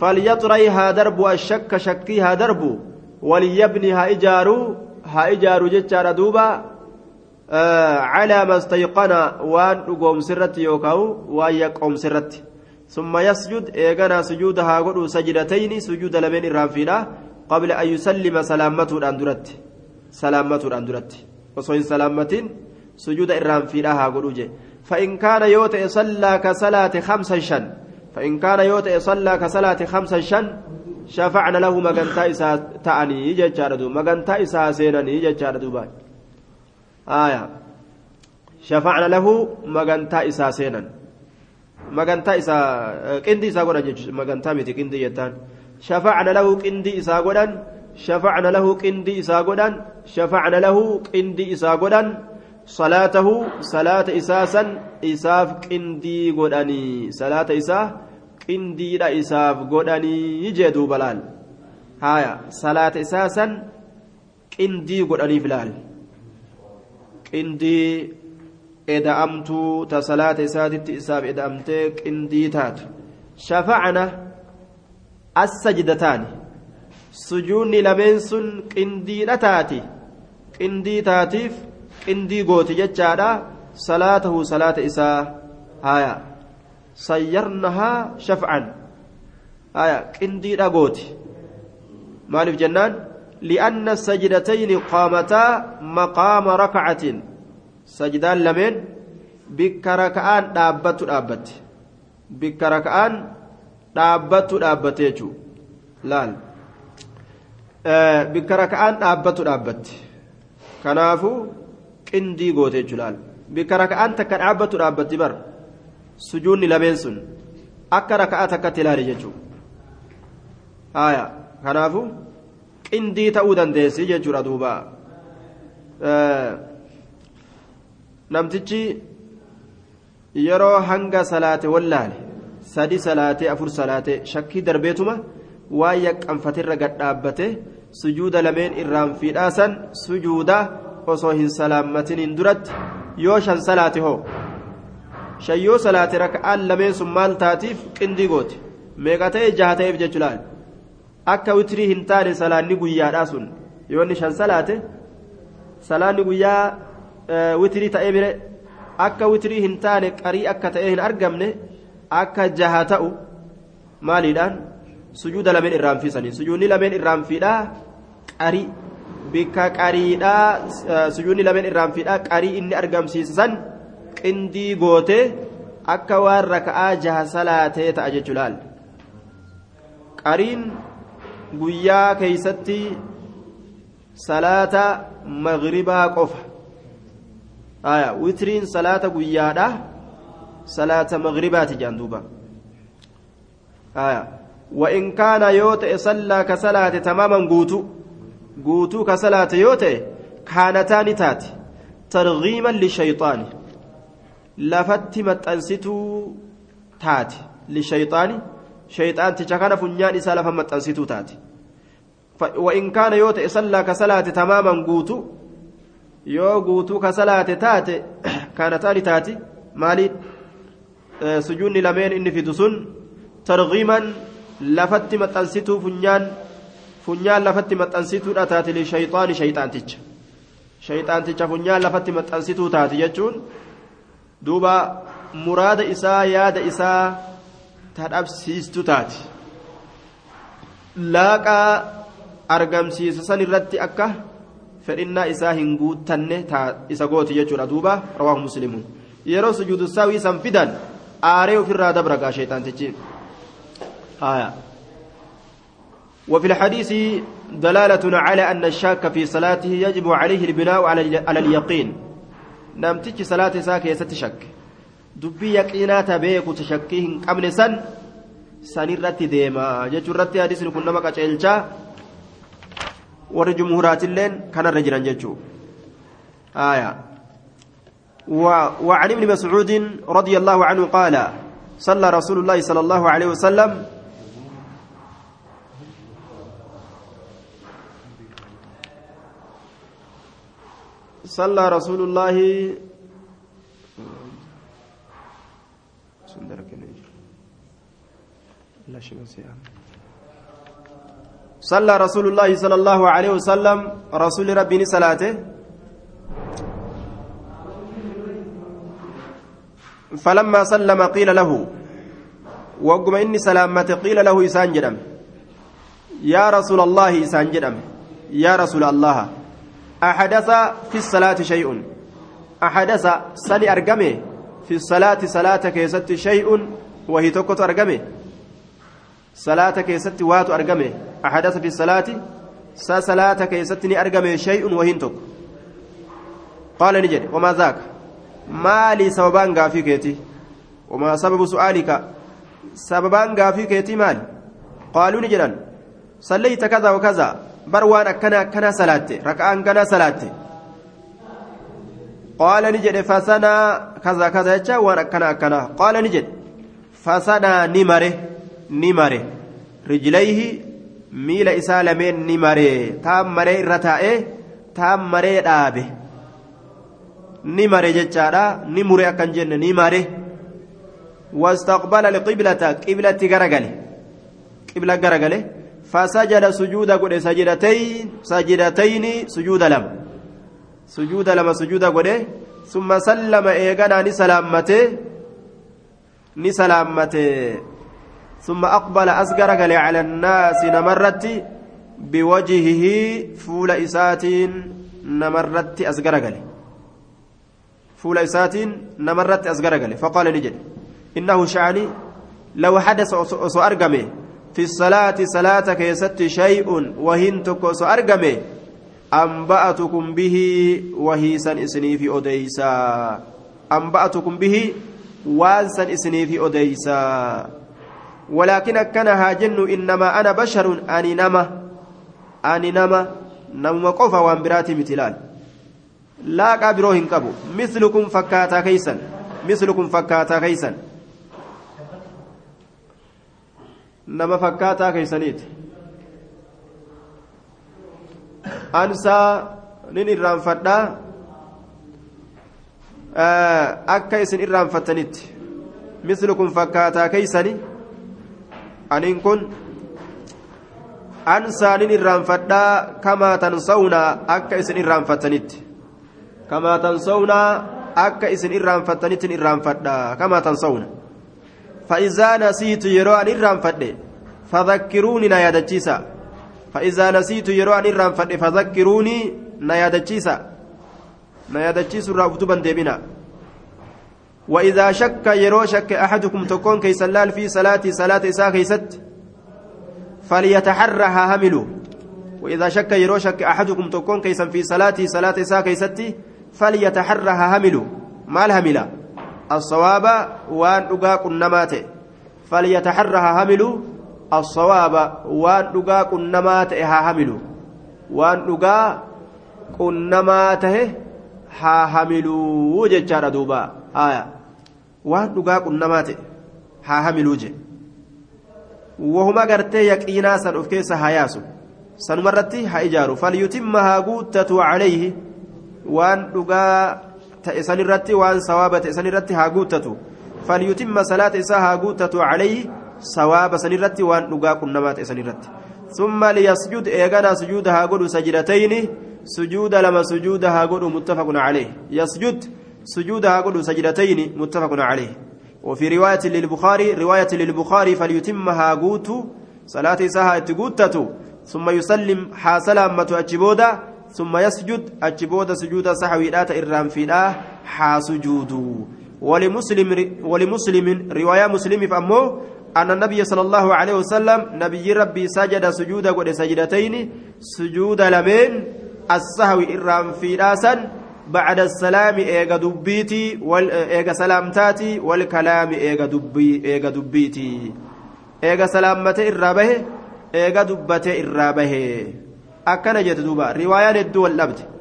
falyaxuray haa darbu ashakka shakkii haa darbu waliyabni haa ijaaruu haa ijaaruu jechaadha duuba calaa mastayqana waan dhugoomsirratti yookaan waan yaqqoomsirratti ثم يسجد إيغانا سجود هاغدو سجدتين سجود لمن قبل أن يسلم سلامته الأندرت سلامته الأندرت وصوين سلامة سجود إرام في لها قلوجة فإن كان يوت صلى كصلاة خمسا شن. فإن كان يوت صلى كصلاة خمسا شن شفعنا له مغنتا إسا تعني يججار دو مغنتا إسا سينني يججار دو باي. آية. lahu magantaa isaa seenan magantaa isaa qindii isaa godhan jechuudha magantaa miti qindii jettaan shafacna lahu qindii isaa godhan shafacna lahu qindii isaa godhan shafacna lahu qindii isaa godhan salaatahu salaata isaa san isaaf qindii godhanii salaata isaa qindiidha isaaf godhanii jee duuba laal haya salaata isaa san qindii godhaniif laal qindii eda'amtuu ta salaata isaatitti isaaf eda'amtee qindii taatu shafacna assajidataani sujuunni lameen sun qindiidha taati qindii taatiif qindii gooti jechaadha salaatahu salaata isaa haya sayyarnahaa shafcan haya qindiidha gooti maaliif jennaan لأن السجدتين قامتا مقام ركعة سجدان لمن بك ركعان دابت دابت بك ركعان dhaabbattu dhaabbattee jechuudha. Laal. Eh, bikka raka'aan dhaabbattu dhaabbatti. Kanaafu qindii goote jechuudha laal. Bikka raka'aan takka dhaabbattu dhaabbatti bar. Sujuunni lameen sun akka raka'a takkatti ilaali jechuudha. Haaya. Kanaafu qindii ta'uu dandeessi jechuudha duuba. Eh, namtichi yeroo hanga salaate wallaale. Sadi salaatee afur salaatee shakkii darbeetuma waan yaqqanfatirra gad dhaabbate sujuuda lameen irraan fiidhaasan sujuuda. osoo hin salaammatiniin duratti yoo shan salaate hoo? Shan yoo salaate raka'aan lameen sun maal taatiif? Qindii goote. Meeqa ta'e jaha ta'eef jechuudhaan akka witirii hin taane salaanni guyyaadhaa sun. Yoo inni shan salaate salaanni guyyaa witirii ta'ee mire. Akka witirii hin taane qarii akka ta'ee hin argamne akka jaha ta'u maaliidhaan? Sujuuda lameen irraan fiisanii. Sujuudni lameen irraan fiidhaa qarii. bikka qariidhaa sujuudni lameen irraan fiidhaa qarii inni argamsiisan qindii gootee akka waan raka'aa jaha salaatee ta'a jechuudhaan qariin guyyaa keeysatti salaata magribaa qofa. Witiriin salaata guyyaadha salaata magribaati jedhan duuba وإن كان يوت صلى كصلاة تماما قوتو salaate yoo ta'e kaanataani taate targiiman lishayxaani lafatti maxxansituu taate lishayxaani shayxaanticha kana funyaan isaa lafa maxxansituu taate وإن كان يوت صلى كصلاة تماما قوتو يو قوتو كصلاة تاتي كانتان تاتي مالي سجون لمن إن في تسن ترغيما لفت متنسيتو فنيان funyaan lafatti maxxansituudha taate lishayxaani shayxaanticha shayxaanticha funyaan lafatti maxxansituu taate jechuun duuba muraada isaa yaada isaa tadhabsiistu taate laaqaa argamsiisa san irratti akka fedhinnaa isaa hin guuttanne isa gooti jechuudha duuba rawaahu muslimuun yeroo sujuudu saawii san fidan aaree ofirraa dabragaa shayxaantichi haya وفي الحديث دلالة على أن الشاك في صلاته يجب عليه البناء على اليقين نمتج صلاة ساكية ستشك دبي يقينات بيك تشكيه قبل سن سنرت ديما جتشو رتي حديث كنا مكا تشيلشا ور جمهورات اللين كان الرجل جتشو آية و... وعن ابن مسعود رضي الله عنه قال صلى رسول الله صلى الله عليه وسلم صلى رسول الله صلى رسول الله صلى الله عليه وسلم رسول ربي صلاته. فلما سلم قيل له وقم إني سلامت قيل له إسان يا رسول الله إسان يا رسول الله أحدث في الصلاة شيء؟ أحدث سني أرقمه. في الصلاة صلاة كيست شيء؟ وهي تكت أرقمه. صلاة كيست وات أرقمه. أحدث في الصلاة صلاة كيستني أرقمه شيء؟ وهي تك قال نجد وما ذاك؟ Maalii sababaan gaafii keeti? Wamaa sababu su'aalika? Sababaan gaafii keetii maali? Qaaluu ni jedhan. Sallayta kaza wakaza bar waan akkana akkana salaatte raka'aan kana salaatte. Qaala ni jedhe fasanaa kaza kaza jecha waan akkana akkana qaala ni jedhe fasanaa ni mare ni mare. Rijlayhi miila isaa lameen ni mare. Taan maree irra taa'ee taan maree dhaabe ni mare jechaadha. Ni mure akkan jenne ni mare واستقبل القبلة قبلة غرغله قبلة غرغله فسجد سجود قد سجدتين سجدتين سجود لم سجود لما سجود قد ثم سلم ايغانا نسلامته نسلامته ثم أقبل أسقر على الناس نمرت بوجهه فول إسات نمرت فول إسات نمرت أسقر فقال نجد إنه شعني لو حدث أسو أرقمي في الصلاة صلاة كيست شيء وهنتك أسو أرقمي أنبأتكم به وهيسا إسني في أديسا أنبأتكم به وانسا إسني في أديسا ولكن أكنها جن إنما أنا بشر أني نما أني نما نما قفا وانبراتي مثلال laaqaa biroo hin qabu. Mislukum fakkaataa keeysan mislukum fakkaataa keeysan nama fakkaataa keeysaniiti ansaa nin irraanfadhaa. Akka isin irraanfattanitti. Mislukum fakkaataa keeysani aniin kun ansaa nin irraanfadhaa kamaa tansawna akka isin irraanfattanitti. Kamaa tansawna akka isin irraanfattanitti irraanfadhaa kamaa tansawna فإذا نسيت يرو أن إرام فدي فذكروني نيادتشيسا فإذا نسيت يرو أن إرام فدي فذكروني نيادتشيسا نيادتشيس الرابطبا ديبنا وإذا شك يرو شك أحدكم تكون كي سلال في صلاة صلاة إساء كيست فليتحرها هملو وإذا شك يرو شك أحدكم تكون كيسا في صلاة صلاة إساء كيست فليتحرها هملو ما الهملا الصواب وان دغا قنمات فليتحرها هملو الصواب وان دغا قنمات ها هملو وان دغا قنمات ها هملو جچارا دوبا. آية. وان دغا قنمات ها هملو جي وهما غرتي يقينا سن اوف كيس هياسو. سنمرتي ها اجارو فليتمها غوتة عليه. وان دغا ta'e san irratti haa guuttatu. Falyutimma salaata isaa haa guuttatu calayhi sawaaba san irratti waan dhugaa qunnamaa ta'e san irratti ثم ليسجد إيغانا سجود هاغدو سجدتين سجود لما سجود هاغدو متفق عليه يسجد سجود هاغدو سجدتين متفق عليه وفي رواية للبخاري رواية للبخاري فليتم هاغوت صلاة ساها اتقوتتو ثم يسلم حاسلامة أجبودا ثم يسجد أجبود سجود سحوي لا تإرام فينا حا سجود ولمسلم ولمسلم رواية مسلم فأمه أن النبي صلى الله عليه وسلم نبي ربي سجد سجود قد سجدتين سجود لمن السهوي إرام في راسا بعد السلام إيغا دبيتي إيغا سلامتاتي والكلام إيغا دبي إيغا دبيتي. إيغا سلامتي إرابه إيغا دبتي إرابه. Jette duuba riwaayaan hedduu wal dhabde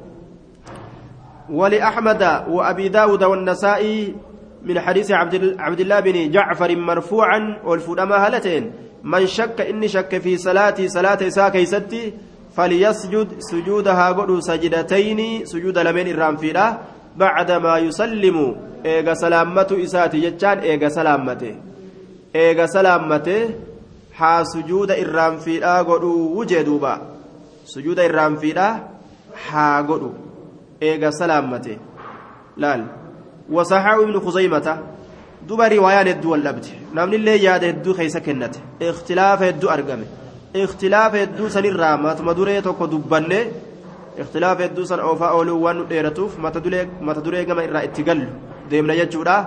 ولأحمد وأبي داود والنسائي من حديث عبد, عبد الله بن جعفر مرفوعا والفدما هلتين. من شك إني شك في صلاتي صلاة ساكي ستي فليسجد سجودها قد سجدتين سجود لمن الرام فيها بعدما يسلم. إيغا سلامته إساتي جتان إيغا سلامته. إيغا سلامته ها سجود الرام فيها قد وجدوبا sujuuda irraanfiidha haa godhu. Eega salaammate. Laal. Wasaxaahu ibnu khuzaymata. Duba riwaayaan hedduu wal dhabde. Namnillee yaada hedduu keeysa kennate. Ikhtilaafa hedduu argame. Ikhtilaafa hedduu sanirraa matuma duree tokko dubbanne. Ikhtilaafa hedduu san oofaa ooluu waan nu dheeratuuf mata duree gama irraa itti gallu. Deemna jechuudha.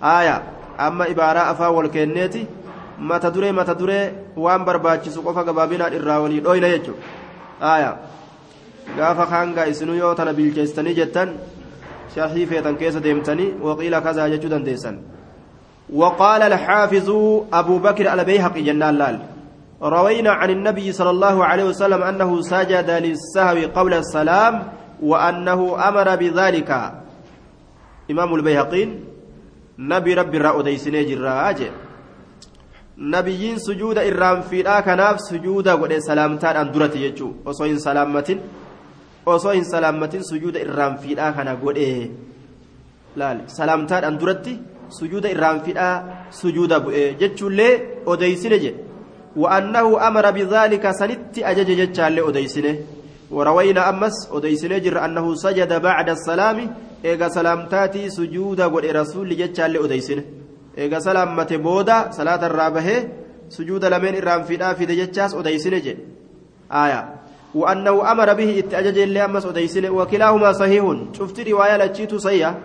Haaya amma ibaaraa afaan wal kenneeti. Mata duree mata duree waan barbaachisu qofa gabaabinaan irraa walii dhooyna jechuudha aya. Gaafa kaangaa isinuu yoo tana bilcheessitanii jettan شاحي فيتن كيس ديمتني وقيل كذا جتو دنديسا وقال الحافظ أبو بكر البيهقي جنان لال روينا عن النبي صلى الله عليه وسلم أنه سجد للسهو قبل السلام وأنه أمر بذلك إمام البيهقين نبي ربي الرأوديسني جراجه nabiyyiin sujuuda irraan fiidhaa kanaaf sujuuda godhe salaamtaadhaan duratti jechuun osoo hin salaammatin osoo hin salaammatin sujuuda irraan fiidhaa kana godhe laal salaamtaadhaan duratti sujuuda irraan fiidhaa sujuuda bu'e jechuullee odeysine jedhe وأنه أمر بذلك سنت أجج جتشال أديسنه وروينا أمس أديسنه جر أنه سجد بعد السلام إيغا سلامتاتي سجود ورسول جتشال أديسنه eega salaammate booda salaata irraa bahee sujuuda lameen irraan fiidhaa fide jechaas odeysine jedhe. Aayaa وأنه أمر به اتأجج اللي أمس أديسن وكلاهما صحيح شفت رواية لتشيت صيّة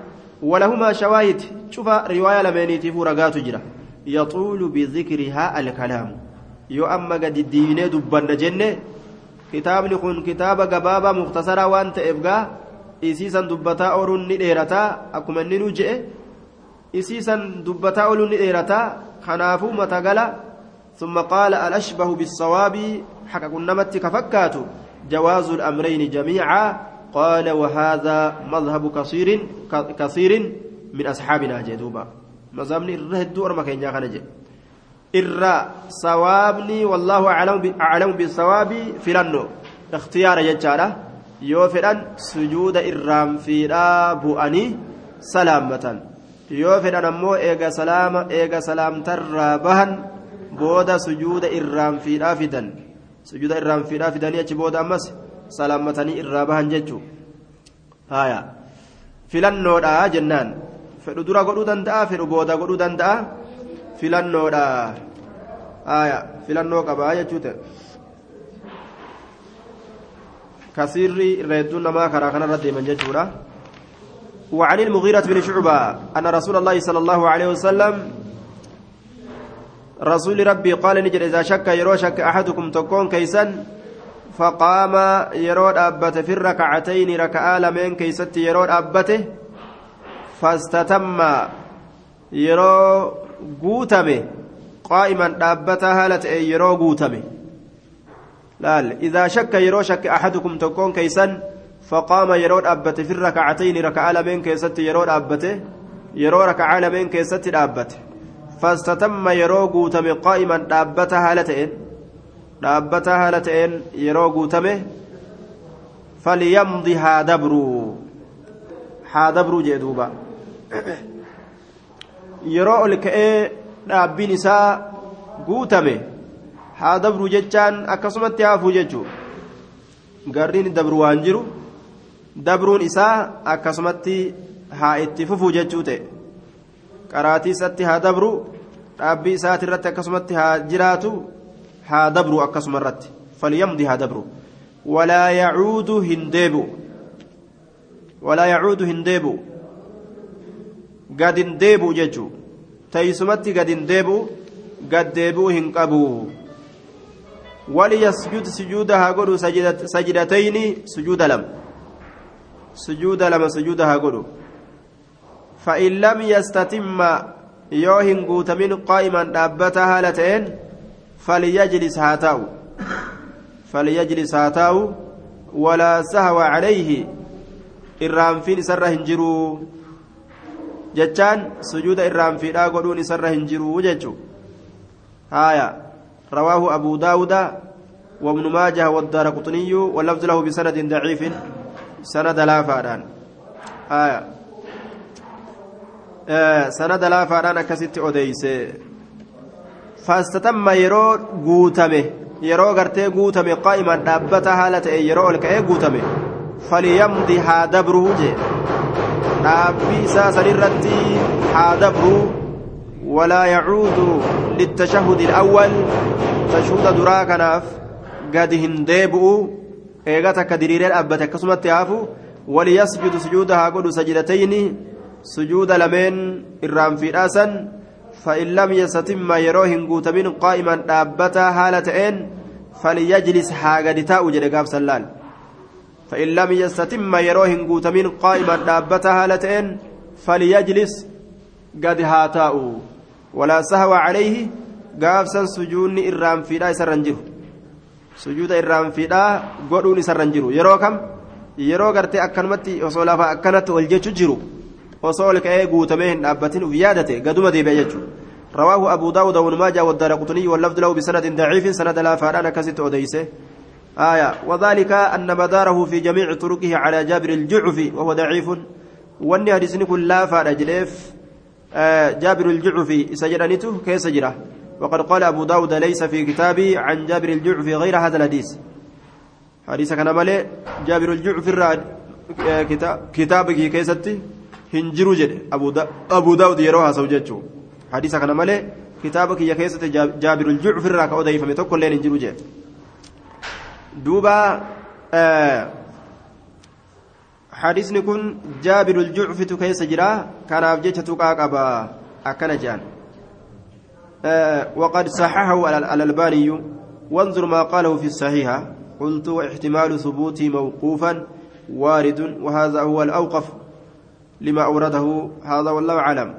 ولهما شواهد شوف رواية لمنيتي فرقات جرا يطول بذكرها الكلام يو أما قد الدين دبان جنة كتاب لكون كتاب قبابة مختصرة وانت إفقا إسيسا دبتا أورون نديرتا أكما ننجئ isiisan dubbataa oluun ni dheerataa kanaafuu matagala ثم قال الأشبه بالصواب حقق النمت كفكات جواز الأمرين جميعا قال وهذا مذهب كثير كثير من أصحابنا جدوبا مذهبني الرهد دور ما كان يخرج إرى صوابني والله أعلم أعلم بالصواب في لنو اختيار يجارة يوفران سجود إرام في بؤني سلامة yoo fedhan ammoo eega salaama eega salaamtarraa bahan booda sujuuda irraanfiidhaa fidan. Sujuuda irraanfiidhaa fidanii achi booda ammas salaammatanii irraa bahan jechuu. Haya filannoodha jennaan. Fedhu dura godhuu danda'a fedhu booda godhuu danda'a? Filannoodha haya filannoo qabaa jechuu ta'e. Kasiirri irra hedduun namaa karaa kanarra deeman jechuudha. وعن المغيرة بن شعبة أن رسول الله صلى الله عليه وسلم رسول ربي قال نجر إذا شك يرو شك أحدكم تكون كيسا فقام يرود أبته في الركعتين ركعة لمن كيست يرود أبته فاستتم يرو قوتمه قائما أبته هالة يرو قوتمه لا إذا شك يرو شك أحدكم تكون كيسا فقام يرود أبت في الركعتين ركعة لمن كيست يرود أبته يرو ركعة لمن كيست أبته فاستتم يرو قوتم قائما دابتها هالتين دابتها هالتين يرو قوتمه فليمضي هادبرو هادبرو جدوبا yeroo ol ka'ee dhaabbiin isaa guutame haa dabru jechaan akkasumatti haafuu jechuu garriin dabruun isaa akkasumatti haa itti fufuu jechuu ta'e. Qaraatii isatti haa dabru dhaabbii isaati irratti akkasumatti haa jiraatu haa dabru akkasuma irratti. Falyamdi haa dabru. Walaa yacuudu hin deebi'u. Walaa yacuudu hin deebi'u. Gad hin deebi'u jechuu. Teeysumatti gad hin deebi'u gad deebi'u hin qabu. Waliyasjud sujuuda haa godhu sajidatayni sujuuda lama. Lama sujuuda haa godhu. فإن لم يستتم يوهن قوتمين قائما دابتا هالة ta'een فليجلس هاتاو فليجلس هاتاو ولا سهو عليه hin jiru. Jechaan sujuuda irraanfiidhaa godhuun isarra hin jiru jechu. Haya رواه أبو داود وابن ماجه والدار قطني واللفظ له بسند ضعيف sanada laafaadhaan sanada laafaadhaan akkasitti odeeyse faastatamma yeroo guutame yeroo gartee guutame qaa'iman dhaabbata haala ta'e yeroo ol ka'ee guutame falyamdi haa dabruu jee dhaabbii isaa sanirratti haa dabruu walaa yacuudu littashahudi alawwal tashuuda duraa kanaaf gadi hin deebi'u eegaa takka diriiree dhaabbate akkasumatti haafu waliyasjudu sujuuda haa godhu sajidatayni sujuuda lameen irraan fiidhaasan فإن لم يستتم يروهن قوتمين قائما دابتا حالة إن فليجلس حاجة تاء جل قاب سلال فإن لم يستتم يروهن قوتمين قائما دابتها لتين فليجلس قد هاتاؤ ولا سهو عليه gaafsan sujuudni irraan fiidhaa isarra hin jiru sujuuda irraan fiidhaa godhuun isarra jiru yeroo kam yeroo gartee akkanumatti osoo lafa akkanatti ol jechu jiru osoo ol ka'ee guutamee hin dhaabbatin uf yaadate gaduma deebi'a jechuudha رواه أبو داود وابن ماجه والدارقطني واللفظ له بسند ضعيف سند لا فاران كست أديسه آية وذلك أن مداره في جميع طرقه على جابر الجعفي وهو ضعيف حديثني كل لا فارجليف آه جابر الجعفي سجرانيته كيس جراه وقد قال أبو داود ليس في كتابي عن جابر الجعفي غير هذا الحديث. حديث كان مالي جابر الجعفي الراد كتابك كيستي هنجرو جد. أبو, دا أبو داود يروها زوجته حديث كان مالي كتابك يا كيستي جابر الجعفي الراك أودي فمتوكل لين هنجرو جد. دوبا آه حديثني كن جابر الجعفي كيس جرا كان أبجيتش تقاق أبا أكن جان. وقد صححه الألباني وانظر ما قاله في الصحيحة قلت واحتمال ثبوتي موقوفا وارد وهذا هو الأوقف لما أورده. هذا والله أعلم.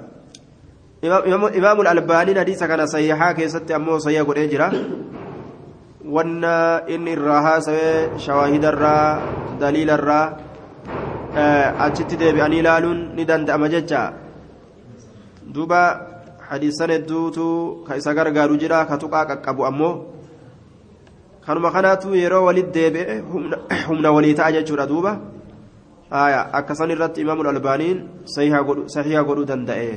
إمام الألباني حديث كان صحيحا كيست أمه صحيح قد إجرا وأن إن الراها سوى شواهد الرا دليل الرا. أجت ديبئني لالون ندند دوبا hadiisan hedduutu ka isa gargaaru jira ka tuqaa qaqqabu ammoo kanuma kanaatu yeroo walit deebi'e humna walii ta'a jechuudha duuba akkasan irratti imaamul albaaniin sahiha godhuu danda'e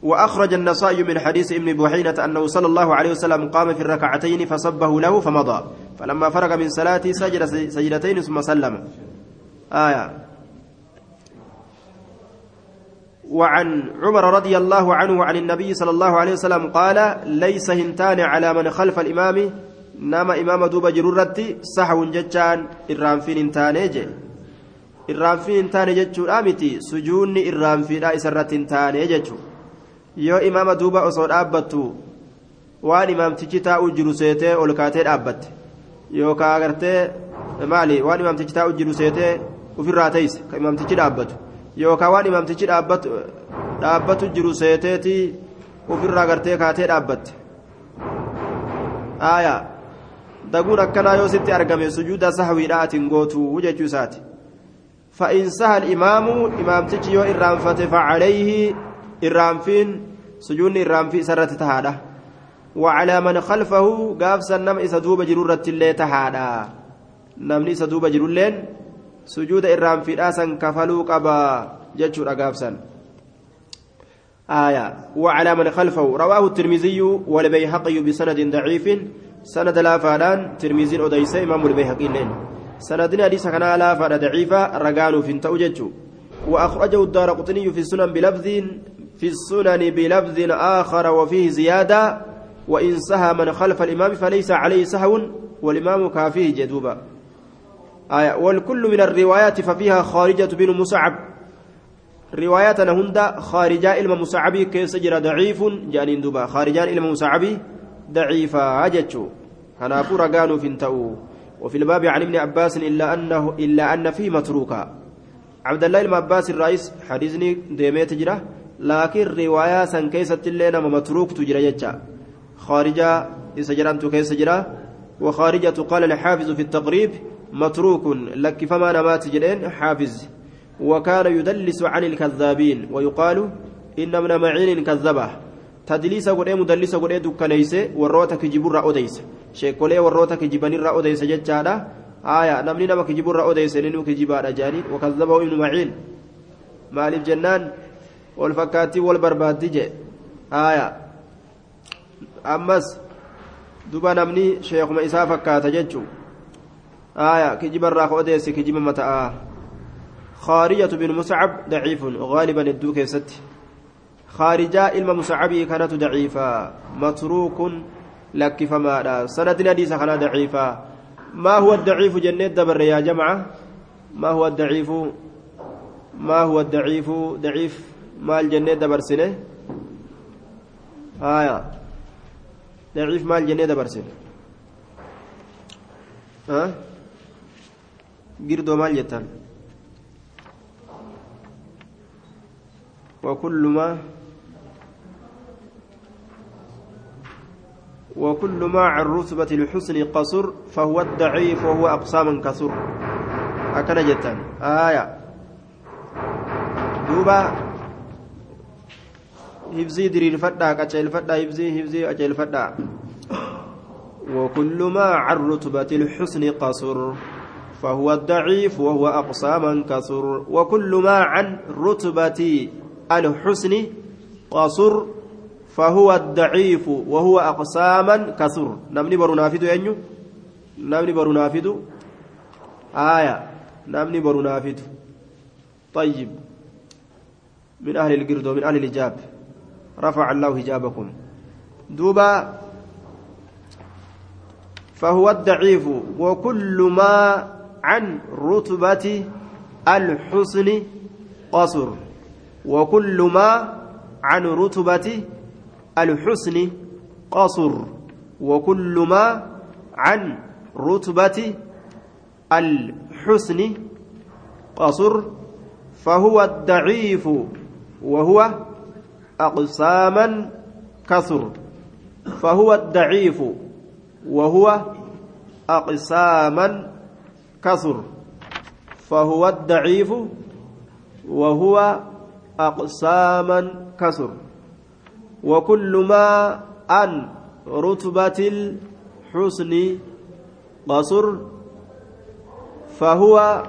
وأخرج النسائي من حديث ابن بحينة أنه صلى الله عليه وسلم قام في الركعتين فصبه له فمضى فلما فرغ من صلاته سجد سجدتين ثم سلم آية وعن عمر رضي الله عنه عن النبي صلى الله عليه وسلم قال ليس هنتان على من خلف الإمام نما إمام دوب جرورتي سحو جتان الرانفين هنتان جي الرانفين هنتان جتشو آمتي سجوني الرانفين إسرت هنتان جتشو yoo imaama duuba osoo dhaabbattu waan imaamtichi taa'u jiru seetee ol kaatee dhaabbatte yookaan agartee maali waan imaamtichi taa'u jiru seetee ofirraa teeyse kan imaamtichi dhaabbatu yookaan waan imaamtichi dhaabbatu jiru seeteeti ofirraa gartee kaatee dhaabbatte aayaa daguun akkanaa yoo sitti argame sujuuda sahwiidha atiin gootuu jechuu isaati فإن سهى الإمام إمام تجيو إرام فعليه إرامفين سجون إرامفي سرت تهادا وعلى من خلفه قاف سنم إسدوب جرورة اللي تهادا نمني إسدوب جرولين sujuuda irraan fidhaasan kafaluu qabaa jechuudha gaafsan آية وعلى من خلفه رواه الترمذي والبيهقي بسند ضعيف سند لا فادان ترمذي أديس إمام البيهقي لين سندنا حديث كان لا فاد ضعيفة رجال في توجج وأخرجه الدار قطني في السنن بلفظ في السنن بلفظ آخر وفيه زيادة وإن سهى من خلف الإمام فليس عليه سهو والإمام كافيه جدوبا آية والكل من الروايات ففيها خارجة بن مصعب. رواياتنا هند خارجة إلما مصعبي كيس جرى ضعيف جانين دوبا. خارجان إلما مصعبي ضعيفة أجتشو هنافو رقانو فينتو وفي الباب عن ابن عباس إلا أنه إلا أن فيه متروكا. عبد الله بن عباس الرئيس حديثني ديميت جرى. لكن رواية سن كيست اللينا متروك تجرى جتشا خارجة إذا جرى كيس جرى. وخارجة قال الحافظ في التقريب متروك لك فما نمات جلين حافظ. وكان يدلس عن الكذابين ويقال إن من معين كذبه. تدليس قد مدلس قد دكانيس وروتا كجبر أوديس. شيكولي وروتا كجبن أوديس جتشادا. آية نمني نما كجبر أوديس لنو كجبار جانين. وكذبه ابن معين. مالف جنان والفكاتي والبرباد جي. آية. أمس دوبا نمني شيخ ما إسا فكاتا جتشو. آية كجب الراخ أديس كجب متى خارجة بن مصعب ضعيف غالبا الدوك ست خارجة إلما مصعبي كانت ضعيفة. متروك لك فما سند حديث كان ضعيفة. ما هو الضعيف جنة دبر يا جماعة؟ ما هو الضعيف؟ ما هو الضعيف؟ ضعيف مال جنة دبر سنة. آية. ضعيف مال جنة دبر سنة. ها قردو مال جتان. وكل ما وكل ما عن رتبة الحسن قصر فهو الضعيف وهو أقسام كثر. أكن جتان. آية. دوبا. هفزي درير فدا كأجل فدا هفزي هفزي أجل فدا. وكل ما عن رتبة الحسن قصر. فهو الضعيف وهو أقساما كثر. وكل ما عن رتبة الحسن قصر فهو الضعيف وهو أقساما كثر. نمني برنافد ينو نمني برنافد آية. نمني برنافد طيب. من أهل القرد ومن أهل الإجاب. رفع الله حجابكم. دوبا. فهو الضعيف وكل ما عن رتبة الحسن قصر وكل ما عن رتبة الحسن قصر وكل ما عن رتبة الحسن قصر فهو الضعيف وهو أقساما كثر فهو الضعيف وهو أقساما كثر فهو الضعيف وهو أقساما كثر. وكل ما عن رتبة الحسن قصر فهو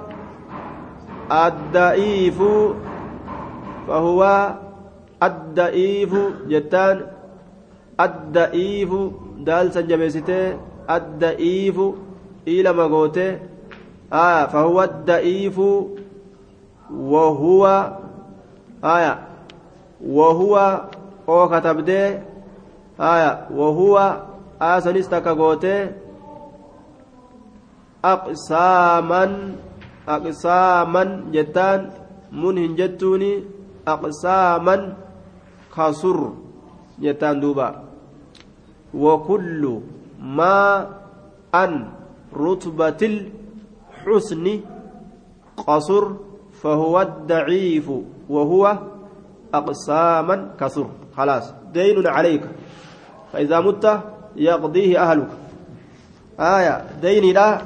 الضعيف فهو الضعيف جتان الضعيف دال سنجبسته الضعيف إلى مغوته آه فهو الضعيف وهو آية وهو haya wahuwa aasanis takka gootee aqsaaman aqsaaman jettaan mun hin jettuuni aqsaaman kasur jettaan duuba وكل ما أن رتبة الحسن قصر فهو الضعيف وهو أقساما كثر. خلاص. دين عليك. فإذا مت يقضيه أهلك. آية. دين لا